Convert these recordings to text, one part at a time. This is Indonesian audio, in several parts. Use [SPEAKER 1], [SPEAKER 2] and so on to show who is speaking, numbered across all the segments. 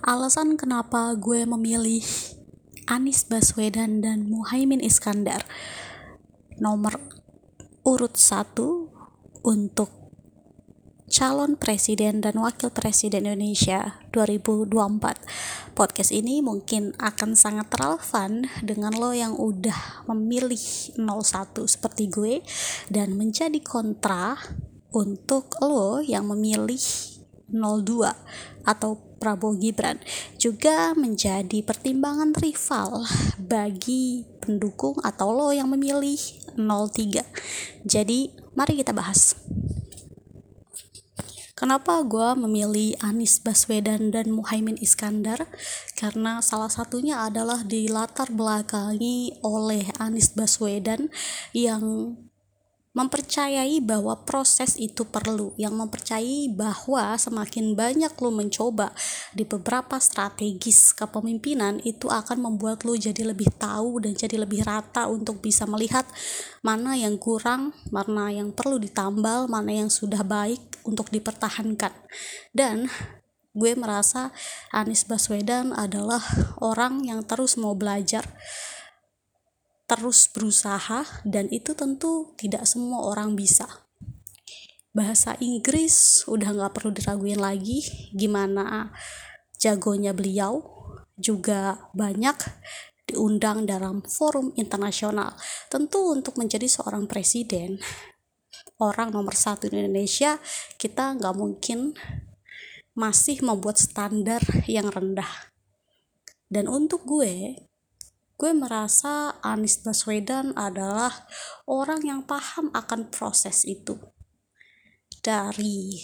[SPEAKER 1] alasan kenapa gue memilih Anies Baswedan dan Muhaimin Iskandar nomor urut satu untuk calon presiden dan wakil presiden Indonesia 2024 podcast ini mungkin akan sangat relevan dengan lo yang udah memilih 01 seperti gue dan menjadi kontra untuk lo yang memilih 02 atau Prabowo Gibran juga menjadi pertimbangan rival bagi pendukung atau lo yang memilih 03 jadi mari kita bahas Kenapa gue memilih Anies Baswedan dan Muhaimin Iskandar? Karena salah satunya adalah di latar belakangi oleh Anies Baswedan yang mempercayai bahwa proses itu perlu yang mempercayai bahwa semakin banyak lo mencoba di beberapa strategis kepemimpinan itu akan membuat lo jadi lebih tahu dan jadi lebih rata untuk bisa melihat mana yang kurang mana yang perlu ditambal mana yang sudah baik untuk dipertahankan. Dan gue merasa Anies Baswedan adalah orang yang terus mau belajar terus berusaha dan itu tentu tidak semua orang bisa. Bahasa Inggris udah nggak perlu diraguin lagi gimana jagonya beliau juga banyak diundang dalam forum internasional. Tentu untuk menjadi seorang presiden orang nomor satu di Indonesia kita nggak mungkin masih membuat standar yang rendah. Dan untuk gue gue merasa Anies Baswedan adalah orang yang paham akan proses itu. Dari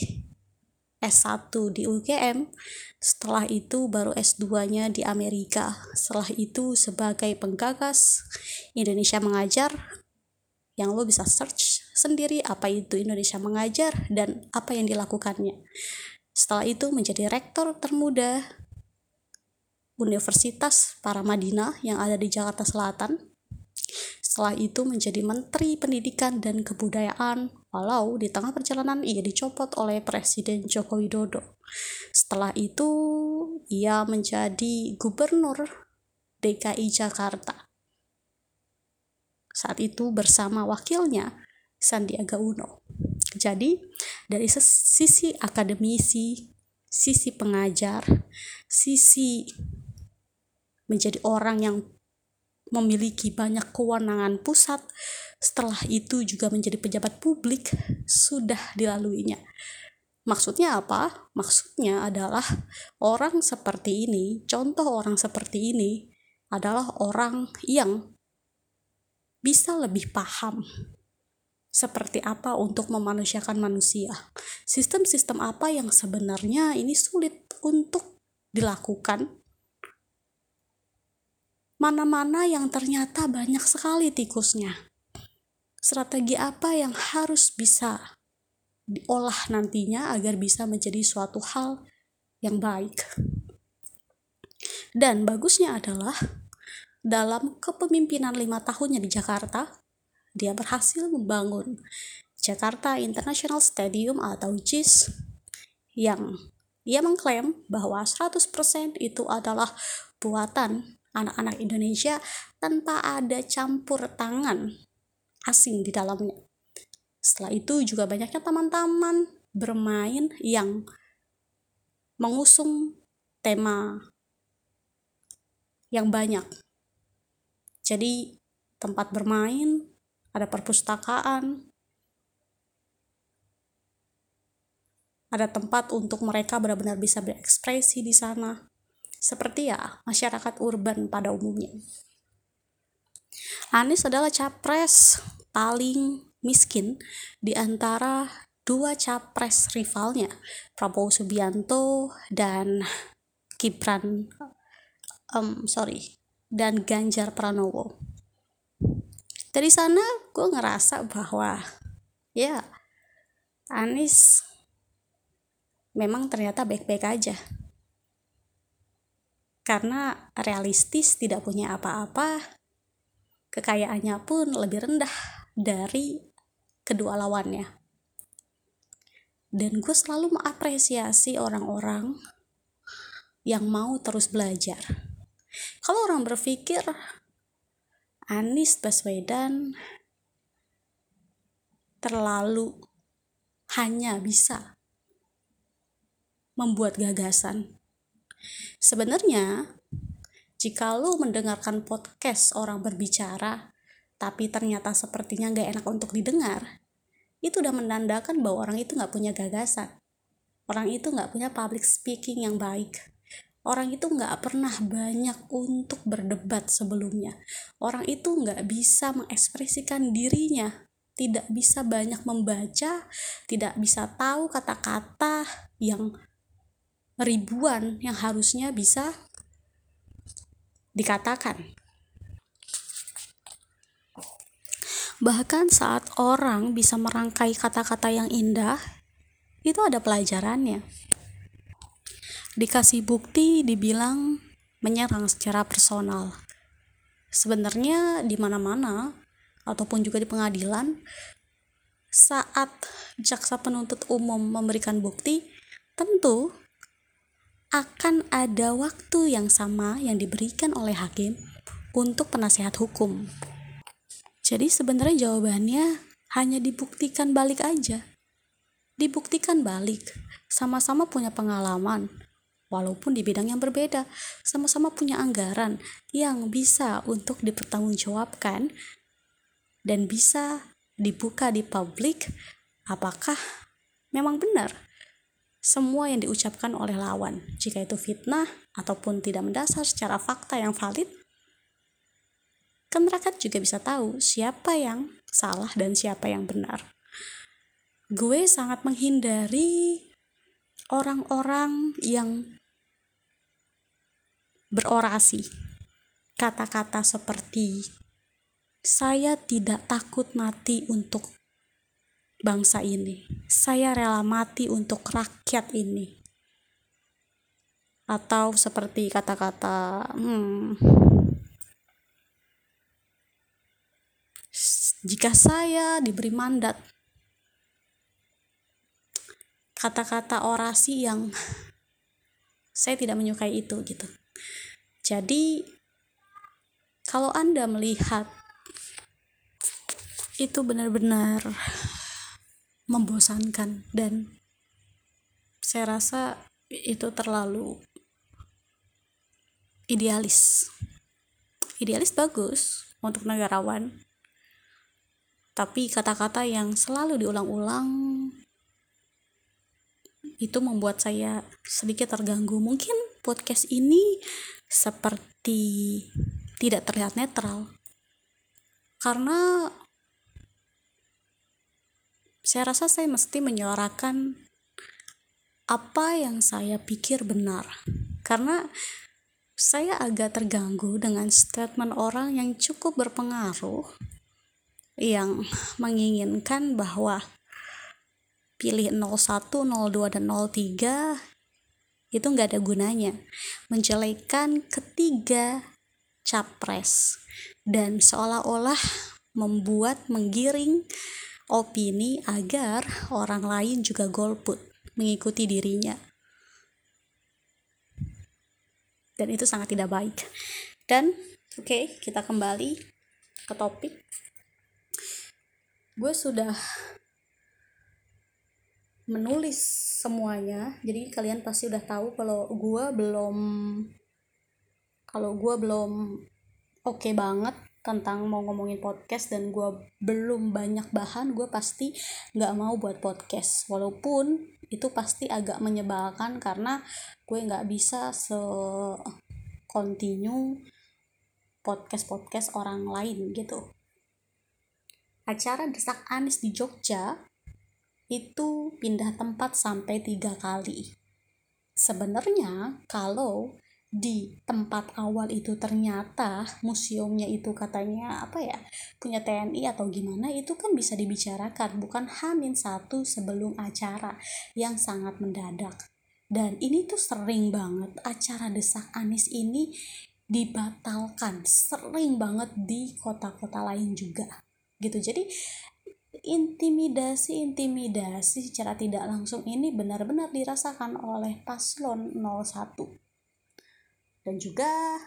[SPEAKER 1] S1 di UGM setelah itu baru S2-nya di Amerika. Setelah itu sebagai penggagas Indonesia Mengajar yang lo bisa search sendiri apa itu Indonesia Mengajar dan apa yang dilakukannya. Setelah itu menjadi rektor termuda Universitas Paramadina yang ada di Jakarta Selatan. Setelah itu menjadi Menteri Pendidikan dan Kebudayaan, walau di tengah perjalanan ia dicopot oleh Presiden Joko Widodo. Setelah itu ia menjadi Gubernur DKI Jakarta. Saat itu bersama wakilnya Sandiaga Uno. Jadi dari sisi akademisi, sisi pengajar, sisi menjadi orang yang memiliki banyak kewenangan pusat, setelah itu juga menjadi pejabat publik, sudah dilaluinya. Maksudnya apa? Maksudnya adalah orang seperti ini, contoh orang seperti ini adalah orang yang bisa lebih paham seperti apa untuk memanusiakan manusia. Sistem-sistem apa yang sebenarnya ini sulit untuk dilakukan mana-mana yang ternyata banyak sekali tikusnya. Strategi apa yang harus bisa diolah nantinya agar bisa menjadi suatu hal yang baik. Dan bagusnya adalah dalam kepemimpinan lima tahunnya di Jakarta, dia berhasil membangun Jakarta International Stadium atau JIS yang ia mengklaim bahwa 100% itu adalah buatan anak-anak Indonesia tanpa ada campur tangan asing di dalamnya. Setelah itu juga banyaknya taman-taman bermain yang mengusung tema yang banyak. Jadi tempat bermain, ada perpustakaan, ada tempat untuk mereka benar-benar bisa berekspresi di sana seperti ya masyarakat urban pada umumnya. Anies adalah capres paling miskin di antara dua capres rivalnya, Prabowo Subianto dan Gibran, um, sorry, dan Ganjar Pranowo. Dari sana gue ngerasa bahwa ya Anies memang ternyata baik-baik aja karena realistis tidak punya apa-apa kekayaannya pun lebih rendah dari kedua lawannya dan gue selalu mengapresiasi orang-orang yang mau terus belajar. Kalau orang berpikir Anies Baswedan terlalu hanya bisa membuat gagasan. Sebenarnya, jika lo mendengarkan podcast orang berbicara, tapi ternyata sepertinya nggak enak untuk didengar, itu udah menandakan bahwa orang itu nggak punya gagasan. Orang itu nggak punya public speaking yang baik. Orang itu nggak pernah banyak untuk berdebat sebelumnya. Orang itu nggak bisa mengekspresikan dirinya tidak bisa banyak membaca, tidak bisa tahu kata-kata yang ribuan yang harusnya bisa dikatakan. Bahkan saat orang bisa merangkai kata-kata yang indah, itu ada pelajarannya. Dikasih bukti dibilang menyerang secara personal. Sebenarnya di mana-mana ataupun juga di pengadilan saat jaksa penuntut umum memberikan bukti tentu akan ada waktu yang sama yang diberikan oleh hakim untuk penasehat hukum. Jadi sebenarnya jawabannya hanya dibuktikan balik aja. Dibuktikan balik, sama-sama punya pengalaman, walaupun di bidang yang berbeda, sama-sama punya anggaran yang bisa untuk dipertanggungjawabkan dan bisa dibuka di publik apakah memang benar semua yang diucapkan oleh lawan. Jika itu fitnah ataupun tidak mendasar secara fakta yang valid kan rakyat juga bisa tahu siapa yang salah dan siapa yang benar. Gue sangat menghindari orang-orang yang berorasi. Kata-kata seperti saya tidak takut mati untuk bangsa ini. Saya rela mati untuk rakyat ini. Atau seperti kata-kata, hmm, jika saya diberi mandat, kata-kata orasi yang saya tidak menyukai itu gitu. Jadi kalau Anda melihat itu benar-benar membosankan. Dan saya rasa itu terlalu idealis. Idealis bagus untuk negarawan. Tapi kata-kata yang selalu diulang-ulang itu membuat saya sedikit terganggu. Mungkin podcast ini seperti tidak terlihat netral. Karena saya rasa saya mesti menyuarakan apa yang saya pikir benar. Karena saya agak terganggu dengan statement orang yang cukup berpengaruh yang menginginkan bahwa pilih 01, 02, dan 03 itu nggak ada gunanya. Menjelekan ketiga capres dan seolah-olah membuat menggiring opini agar orang lain juga golput mengikuti dirinya. Dan itu sangat tidak baik. Dan oke, okay, kita kembali ke topik. Gue sudah menulis semuanya. Jadi kalian pasti udah tahu kalau gue belum kalau gue belum oke okay banget tentang mau ngomongin podcast dan gue belum banyak bahan gue pasti nggak mau buat podcast. Walaupun itu pasti agak menyebalkan karena gue nggak bisa se continue podcast podcast orang lain gitu. Acara desak Anis di Jogja itu pindah tempat sampai tiga kali. Sebenarnya kalau di tempat awal itu ternyata museumnya itu katanya apa ya punya TNI atau gimana itu kan bisa dibicarakan bukan hamin satu sebelum acara yang sangat mendadak. Dan ini tuh sering banget acara desak Anis ini dibatalkan sering banget di kota-kota lain juga gitu. Jadi intimidasi intimidasi secara tidak langsung ini benar-benar dirasakan oleh paslon 01 dan juga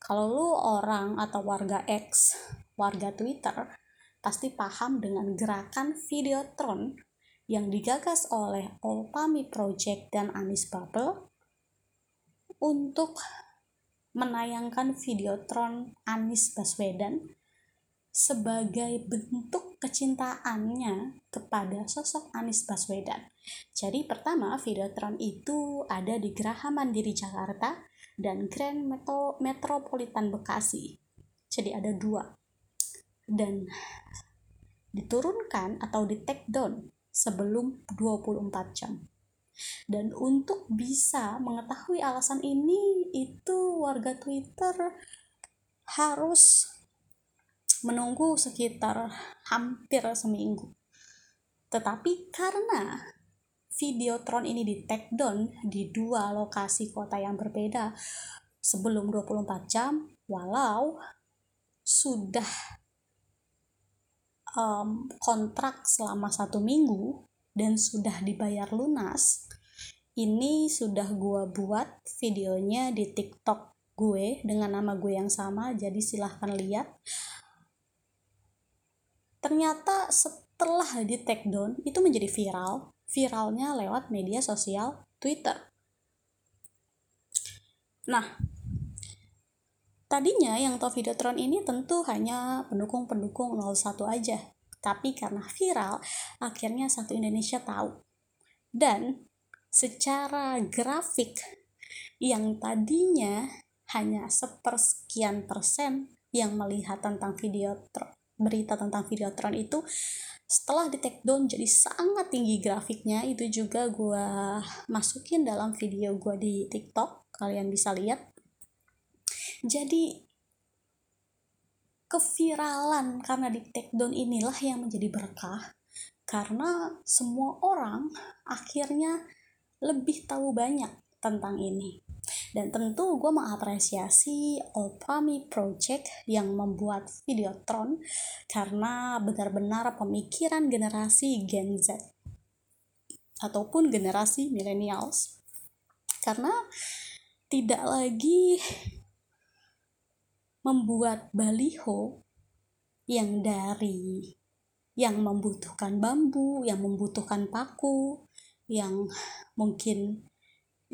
[SPEAKER 1] kalau lu orang atau warga X warga Twitter pasti paham dengan gerakan Videotron yang digagas oleh Olpami Project dan Anis Bubble untuk menayangkan Videotron Anis Baswedan sebagai bentuk kecintaannya kepada sosok Anis Baswedan. Jadi pertama Videotron itu ada di Geraha Mandiri Jakarta dan Grand Metro Metropolitan Bekasi. Jadi ada dua. Dan diturunkan atau di take down sebelum 24 jam. Dan untuk bisa mengetahui alasan ini, itu warga Twitter harus menunggu sekitar hampir seminggu. Tetapi karena Videotron ini di take down di dua lokasi kota yang berbeda. Sebelum 24 jam, walau sudah um, kontrak selama satu minggu dan sudah dibayar lunas ini sudah gue buat videonya di tiktok gue dengan nama gue yang sama jadi silahkan lihat. Ternyata setelah di take down itu menjadi viral viralnya lewat media sosial twitter nah Tadinya yang tahu Videotron ini tentu hanya pendukung-pendukung 01 aja. Tapi karena viral, akhirnya satu Indonesia tahu. Dan secara grafik yang tadinya hanya sepersekian persen yang melihat tentang video berita tentang Videotron itu setelah di take down jadi sangat tinggi grafiknya itu juga gue masukin dalam video gue di TikTok kalian bisa lihat. Jadi keviralan karena di take down inilah yang menjadi berkah karena semua orang akhirnya lebih tahu banyak tentang ini dan tentu gue mengapresiasi Opami Project yang membuat Videotron karena benar-benar pemikiran generasi Gen Z ataupun generasi millennials. Karena tidak lagi membuat baliho yang dari yang membutuhkan bambu, yang membutuhkan paku, yang mungkin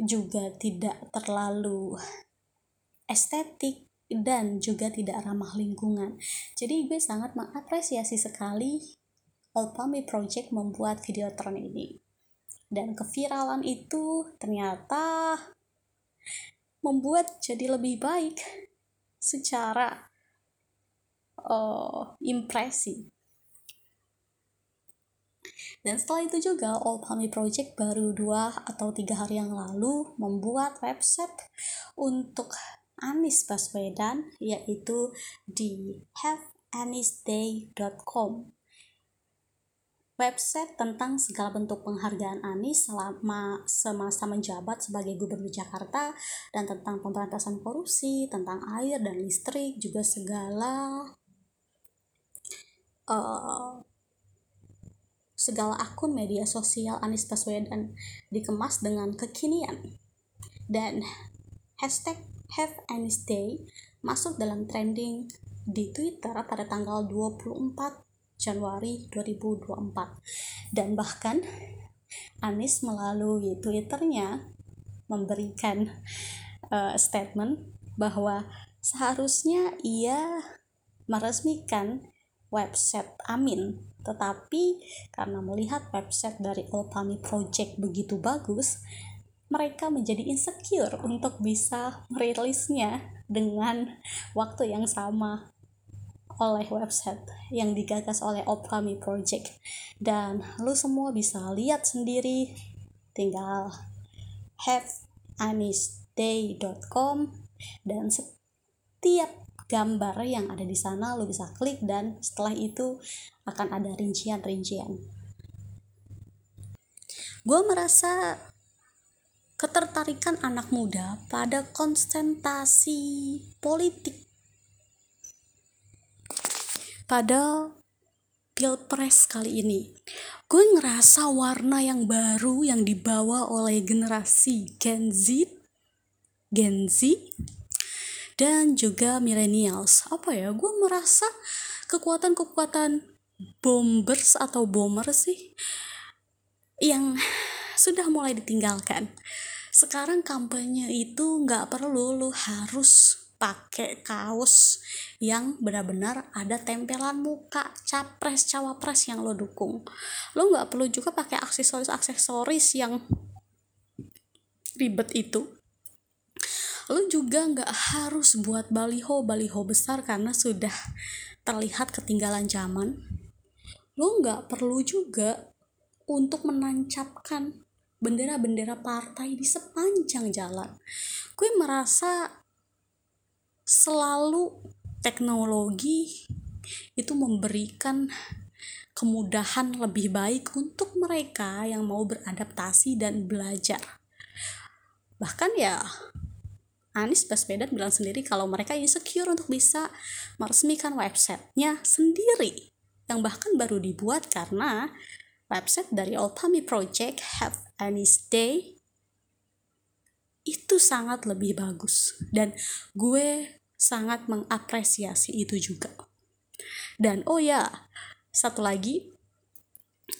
[SPEAKER 1] juga tidak terlalu estetik dan juga tidak ramah lingkungan. Jadi gue sangat mengapresiasi sekali Opami Project membuat videotron ini. Dan keviralan itu ternyata membuat jadi lebih baik secara uh, impresi. Dan setelah itu juga Old Palmy Project baru dua atau tiga hari yang lalu membuat website untuk Anis Baswedan yaitu di haveanisday.com website tentang segala bentuk penghargaan Anies selama semasa menjabat sebagai Gubernur Jakarta dan tentang pemberantasan korupsi, tentang air dan listrik, juga segala uh, segala akun media sosial Anies Baswedan dikemas dengan kekinian. Dan hashtag Have Anies Day masuk dalam trending di Twitter pada tanggal 24 Januari 2024 dan bahkan Anies melalui Twitternya memberikan uh, statement bahwa seharusnya ia meresmikan website Amin. Tetapi karena melihat website dari Opami Project begitu bagus mereka menjadi insecure untuk bisa merilisnya dengan waktu yang sama oleh website yang digagas oleh Opami Project. Dan lu semua bisa lihat sendiri. Tinggal haveanisday.com dan setiap gambar yang ada di sana lu bisa klik dan setelah itu akan ada rincian-rincian. Gue merasa ketertarikan anak muda pada konsentrasi politik. Pada pilpres kali ini gue ngerasa warna yang baru yang dibawa oleh generasi Gen Z Gen Z dan juga millennials. Apa ya gue merasa kekuatan-kekuatan bombers atau bomber sih yang sudah mulai ditinggalkan. Sekarang kampanye itu nggak perlu lu harus pakai kaos yang benar-benar ada tempelan muka capres cawapres yang lo dukung. Lo nggak perlu juga pakai aksesoris aksesoris yang ribet itu lo juga nggak harus buat baliho baliho besar karena sudah terlihat ketinggalan zaman. Lo nggak perlu juga untuk menancapkan bendera-bendera partai di sepanjang jalan. Gue merasa selalu teknologi itu memberikan kemudahan lebih baik untuk mereka yang mau beradaptasi dan belajar. Bahkan ya Anies Baswedan bilang sendiri kalau mereka insecure untuk bisa meresmikan websitenya sendiri yang bahkan baru dibuat karena website dari Opami Project Have Anies Day itu sangat lebih bagus. Dan gue sangat mengapresiasi itu juga. Dan oh ya satu lagi.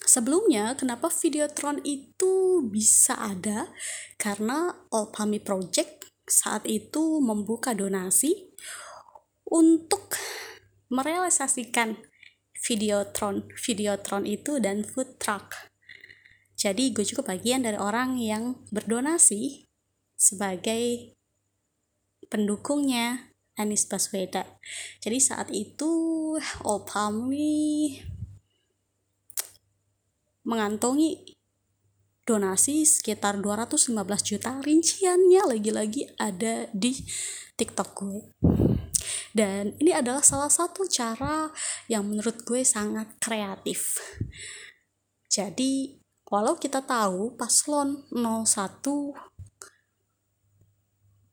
[SPEAKER 1] Sebelumnya kenapa Videotron itu bisa ada? Karena Opami Project saat itu membuka donasi untuk merealisasikan Videotron. Videotron itu dan food truck. Jadi gue juga bagian dari orang yang berdonasi sebagai pendukungnya Anies Baswedan. Jadi saat itu Opami mengantongi donasi sekitar 215 juta rinciannya lagi-lagi ada di TikTok gue. Dan ini adalah salah satu cara yang menurut gue sangat kreatif. Jadi walau kita tahu paslon 01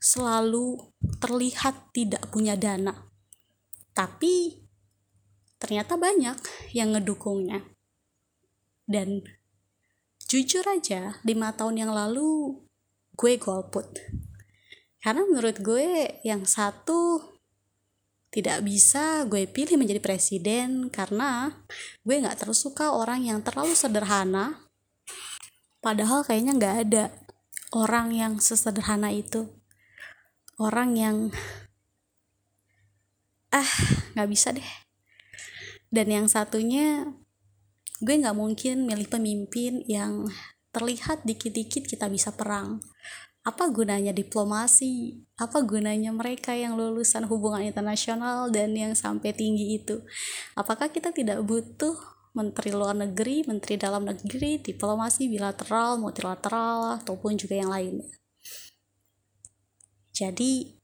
[SPEAKER 1] selalu terlihat tidak punya dana tapi ternyata banyak yang ngedukungnya. Dan jujur aja lima tahun yang lalu gue golput. Karena menurut gue yang satu tidak bisa gue pilih menjadi presiden karena gue nggak terus suka orang yang terlalu sederhana. Padahal kayaknya nggak ada orang yang sesederhana itu. Orang yang ah nggak bisa deh. Dan yang satunya gue nggak mungkin milih pemimpin yang terlihat dikit-dikit kita bisa perang. Apa gunanya diplomasi? Apa gunanya mereka yang lulusan hubungan internasional dan yang sampai tinggi itu? Apakah kita tidak butuh menteri luar negeri menteri dalam negeri diplomasi bilateral multilateral ataupun juga yang lainnya? Jadi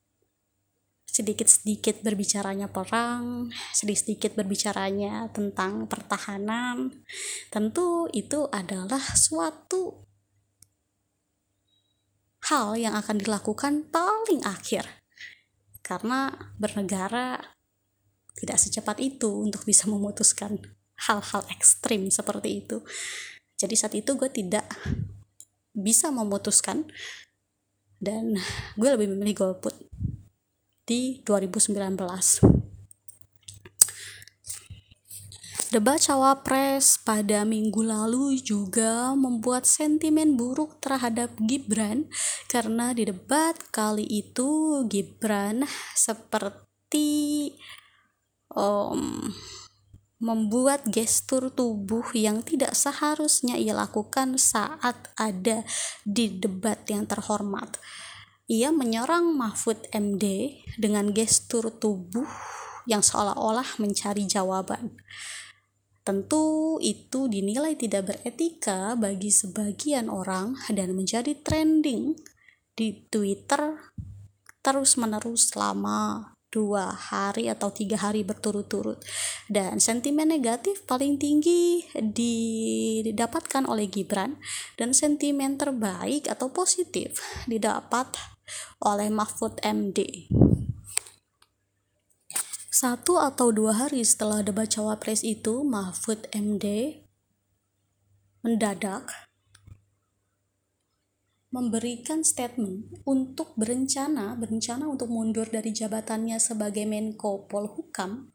[SPEAKER 1] sedikit-sedikit berbicaranya perang, sedikit-sedikit berbicaranya tentang pertahanan, tentu itu adalah suatu hal yang akan dilakukan paling akhir. Karena bernegara tidak secepat itu untuk bisa memutuskan hal-hal ekstrim seperti itu. Jadi saat itu gue tidak bisa memutuskan dan gue lebih memilih golput di 2019. Debat cawapres pada minggu lalu juga membuat sentimen buruk terhadap Gibran karena di debat kali itu Gibran seperti um, membuat gestur tubuh yang tidak seharusnya ia lakukan saat ada di debat yang terhormat ia menyerang Mahfud MD dengan gestur tubuh yang seolah-olah mencari jawaban. Tentu itu dinilai tidak beretika bagi sebagian orang dan menjadi trending di Twitter terus-menerus selama dua hari atau tiga hari berturut-turut dan sentimen negatif paling tinggi didapatkan oleh Gibran dan sentimen terbaik atau positif didapat oleh Mahfud MD. Satu atau dua hari setelah debat cawapres itu, Mahfud MD mendadak memberikan statement untuk berencana berencana untuk mundur dari jabatannya sebagai Menko Polhukam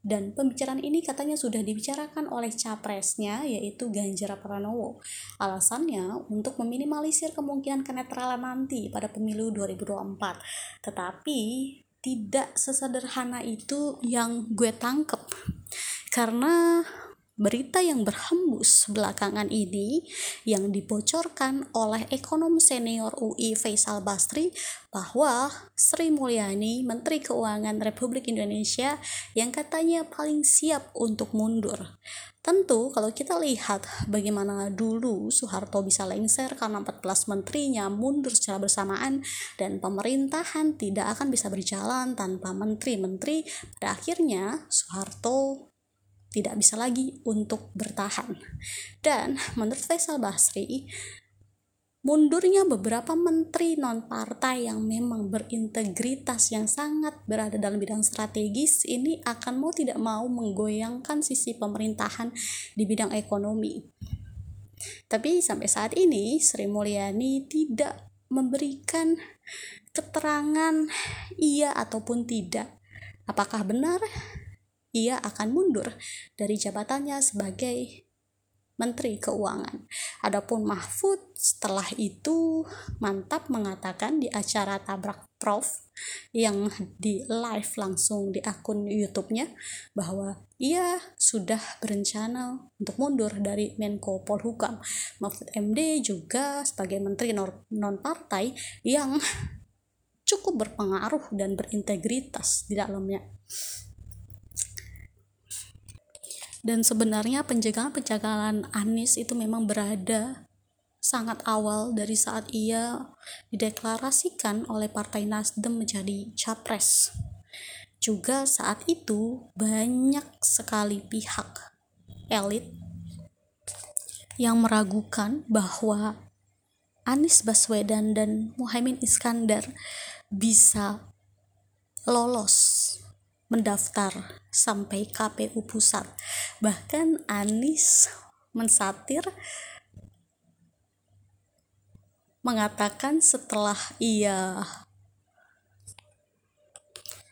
[SPEAKER 1] dan pembicaraan ini katanya sudah dibicarakan oleh capresnya yaitu Ganjar Pranowo. Alasannya untuk meminimalisir kemungkinan kenetralan nanti pada pemilu 2024. Tetapi tidak sesederhana itu yang gue tangkep. Karena berita yang berhembus belakangan ini yang dibocorkan oleh ekonom senior UI Faisal Basri bahwa Sri Mulyani, Menteri Keuangan Republik Indonesia yang katanya paling siap untuk mundur. Tentu kalau kita lihat bagaimana dulu Soeharto bisa lengser karena 14 menterinya mundur secara bersamaan dan pemerintahan tidak akan bisa berjalan tanpa menteri-menteri. Pada akhirnya Soeharto tidak bisa lagi untuk bertahan. Dan menurut Faisal Basri, mundurnya beberapa menteri non-partai yang memang berintegritas yang sangat berada dalam bidang strategis ini akan mau tidak mau menggoyangkan sisi pemerintahan di bidang ekonomi. Tapi sampai saat ini Sri Mulyani tidak memberikan keterangan iya ataupun tidak. Apakah benar ia akan mundur dari jabatannya sebagai Menteri Keuangan. Adapun Mahfud setelah itu mantap mengatakan di acara Tabrak Prof yang di live langsung di akun YouTube-nya bahwa ia sudah berencana untuk mundur dari Menko Polhukam. Mahfud MD juga sebagai menteri non-partai yang cukup berpengaruh dan berintegritas di dalamnya dan sebenarnya penjagaan-penjagaan Anies itu memang berada sangat awal dari saat ia dideklarasikan oleh Partai Nasdem menjadi capres. Juga saat itu banyak sekali pihak elit yang meragukan bahwa Anies Baswedan dan Muhaimin Iskandar bisa lolos mendaftar sampai KPU pusat. Bahkan Anies mensatir mengatakan setelah ia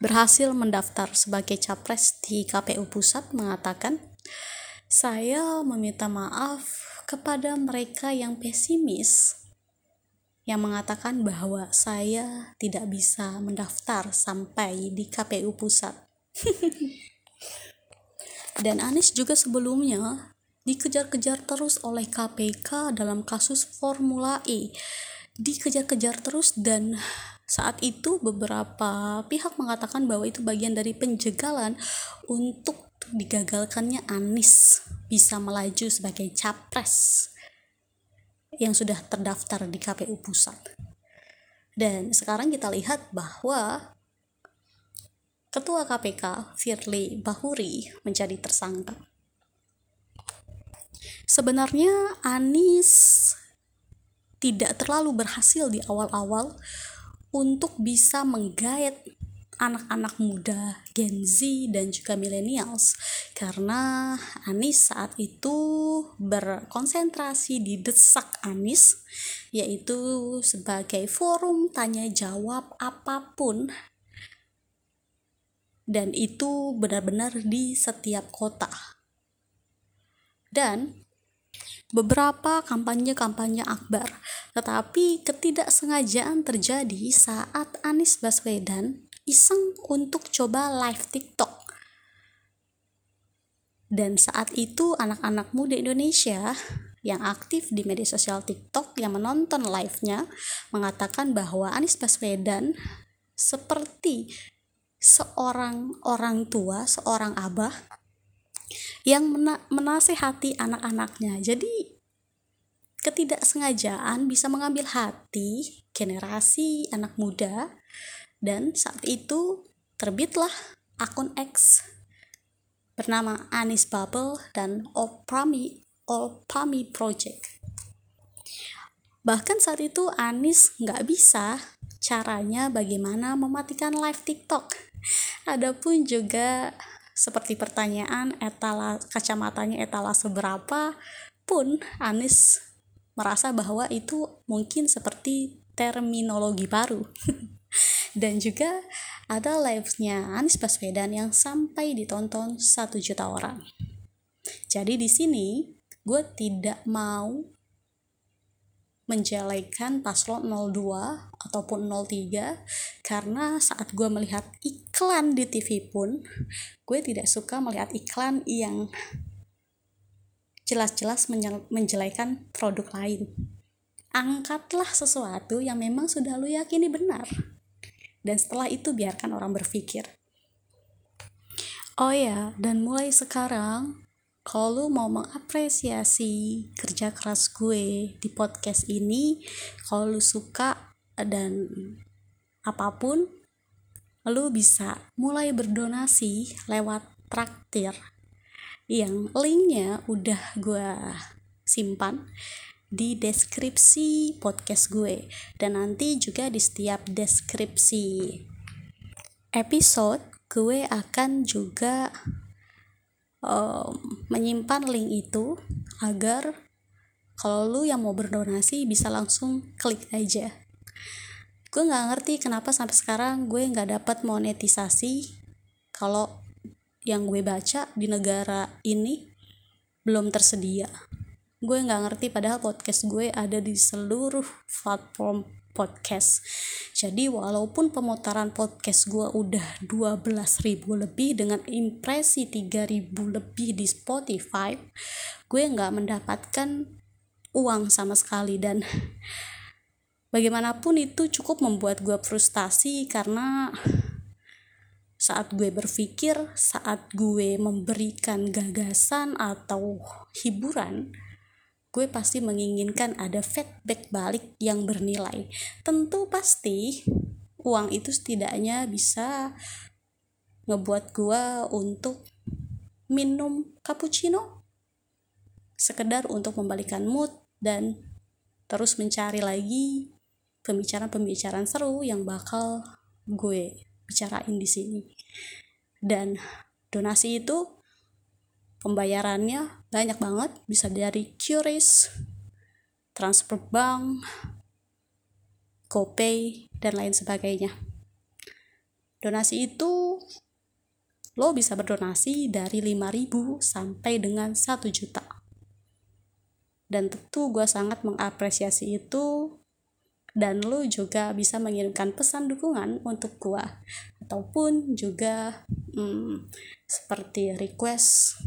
[SPEAKER 1] berhasil mendaftar sebagai capres di KPU pusat mengatakan saya meminta maaf kepada mereka yang pesimis yang mengatakan bahwa saya tidak bisa mendaftar sampai di KPU pusat. Dan Anies juga sebelumnya dikejar-kejar terus oleh KPK dalam kasus Formula E. Dikejar-kejar terus dan saat itu beberapa pihak mengatakan bahwa itu bagian dari penjegalan untuk digagalkannya Anies bisa melaju sebagai capres yang sudah terdaftar di KPU pusat. Dan sekarang kita lihat bahwa Ketua KPK Firly Bahuri menjadi tersangka. Sebenarnya Anies tidak terlalu berhasil di awal-awal untuk bisa menggait anak-anak muda Gen Z dan juga millennials karena Anis saat itu berkonsentrasi di desak Anis yaitu sebagai forum tanya jawab apa pun dan itu benar-benar di setiap kota. Dan beberapa kampanye-kampanye akbar, tetapi ketidaksengajaan terjadi saat Anies Baswedan iseng untuk coba live TikTok. Dan saat itu anak-anak muda Indonesia yang aktif di media sosial TikTok yang menonton live-nya mengatakan bahwa Anies Baswedan seperti seorang orang tua, seorang abah yang mena menasehati anak-anaknya. Jadi ketidaksengajaan bisa mengambil hati generasi anak muda dan saat itu terbitlah akun X bernama Anis Bubble dan Opami Opami Project. Bahkan saat itu Anis nggak bisa caranya bagaimana mematikan live TikTok Adapun juga seperti pertanyaan etala kacamatanya etala seberapa pun Anis merasa bahwa itu mungkin seperti terminologi baru dan juga ada live-nya Anies Baswedan yang sampai ditonton satu juta orang. Jadi di sini gue tidak mau menjelekan paslon 02 ataupun 03 karena saat gue melihat iklan di TV pun gue tidak suka melihat iklan yang jelas-jelas menjelekan produk lain. Angkatlah sesuatu yang memang sudah lu yakini benar. Dan setelah itu biarkan orang berpikir oh ya dan mulai sekarang kalau lu mau mengapresiasi kerja keras gue di podcast ini kalau lu suka dan apa pun lu bisa mulai berdonasi lewat traktir. Yang linknya udah gue simpan di deskripsi podcast gue. Dan nanti juga di setiap deskripsi episode gue akan juga um, menyimpan link itu agar kalau lu yang mau berdonasi bisa langsung klik aja gue nggak ngerti kenapa sampai sekarang gue nggak dapat monetisasi kalau yang gue baca di negara ini belum tersedia. Gue nggak ngerti padahal podcast gue ada di seluruh platform podcast. Jadi walaupun pemutaran podcast gue udah 12.000 lebih dengan impresi 3.000 lebih di Spotify gue nggak mendapatkan uang sama sekali. Dan bagaimanapun itu cukup membuat gue frustasi karena saat gue berpikir, saat gue memberikan gagasan atau hiburan, gue pasti menginginkan ada feedback balik yang bernilai. Tentu pasti uang itu setidaknya bisa ngebuat gue untuk minum cappuccino sekedar untuk membalikan mood dan terus mencari lagi pembicaraan-pembicaraan seru yang bakal gue bicarain di sini. Dan donasi itu pembayarannya banyak banget. Bisa dari QRIS transfer bank GoPay dan lain sebagainya. Donasi itu lo bisa berdonasi dari 5000 sampai dengan 1 juta. Dan tentu gue sangat mengapresiasi itu dan lo juga bisa mengirimkan pesan dukungan untuk gue ataupun juga hmm, seperti request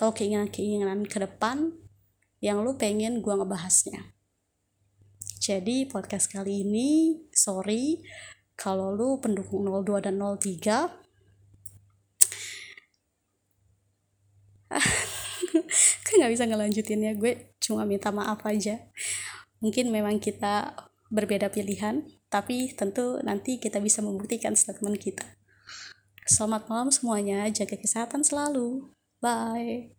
[SPEAKER 1] atau keinginan-keinginan ke depan yang lu pengen gue ngebahasnya. Jadi podcast kali ini, sorry kalau lu pendukung 02 dan 03 gue nggak bisa ngelanjutin ya gue cuma minta maaf aja mungkin memang kita berbeda pilihan tapi tentu nanti kita bisa membuktikan statement kita selamat malam semuanya jaga kesehatan selalu Bye.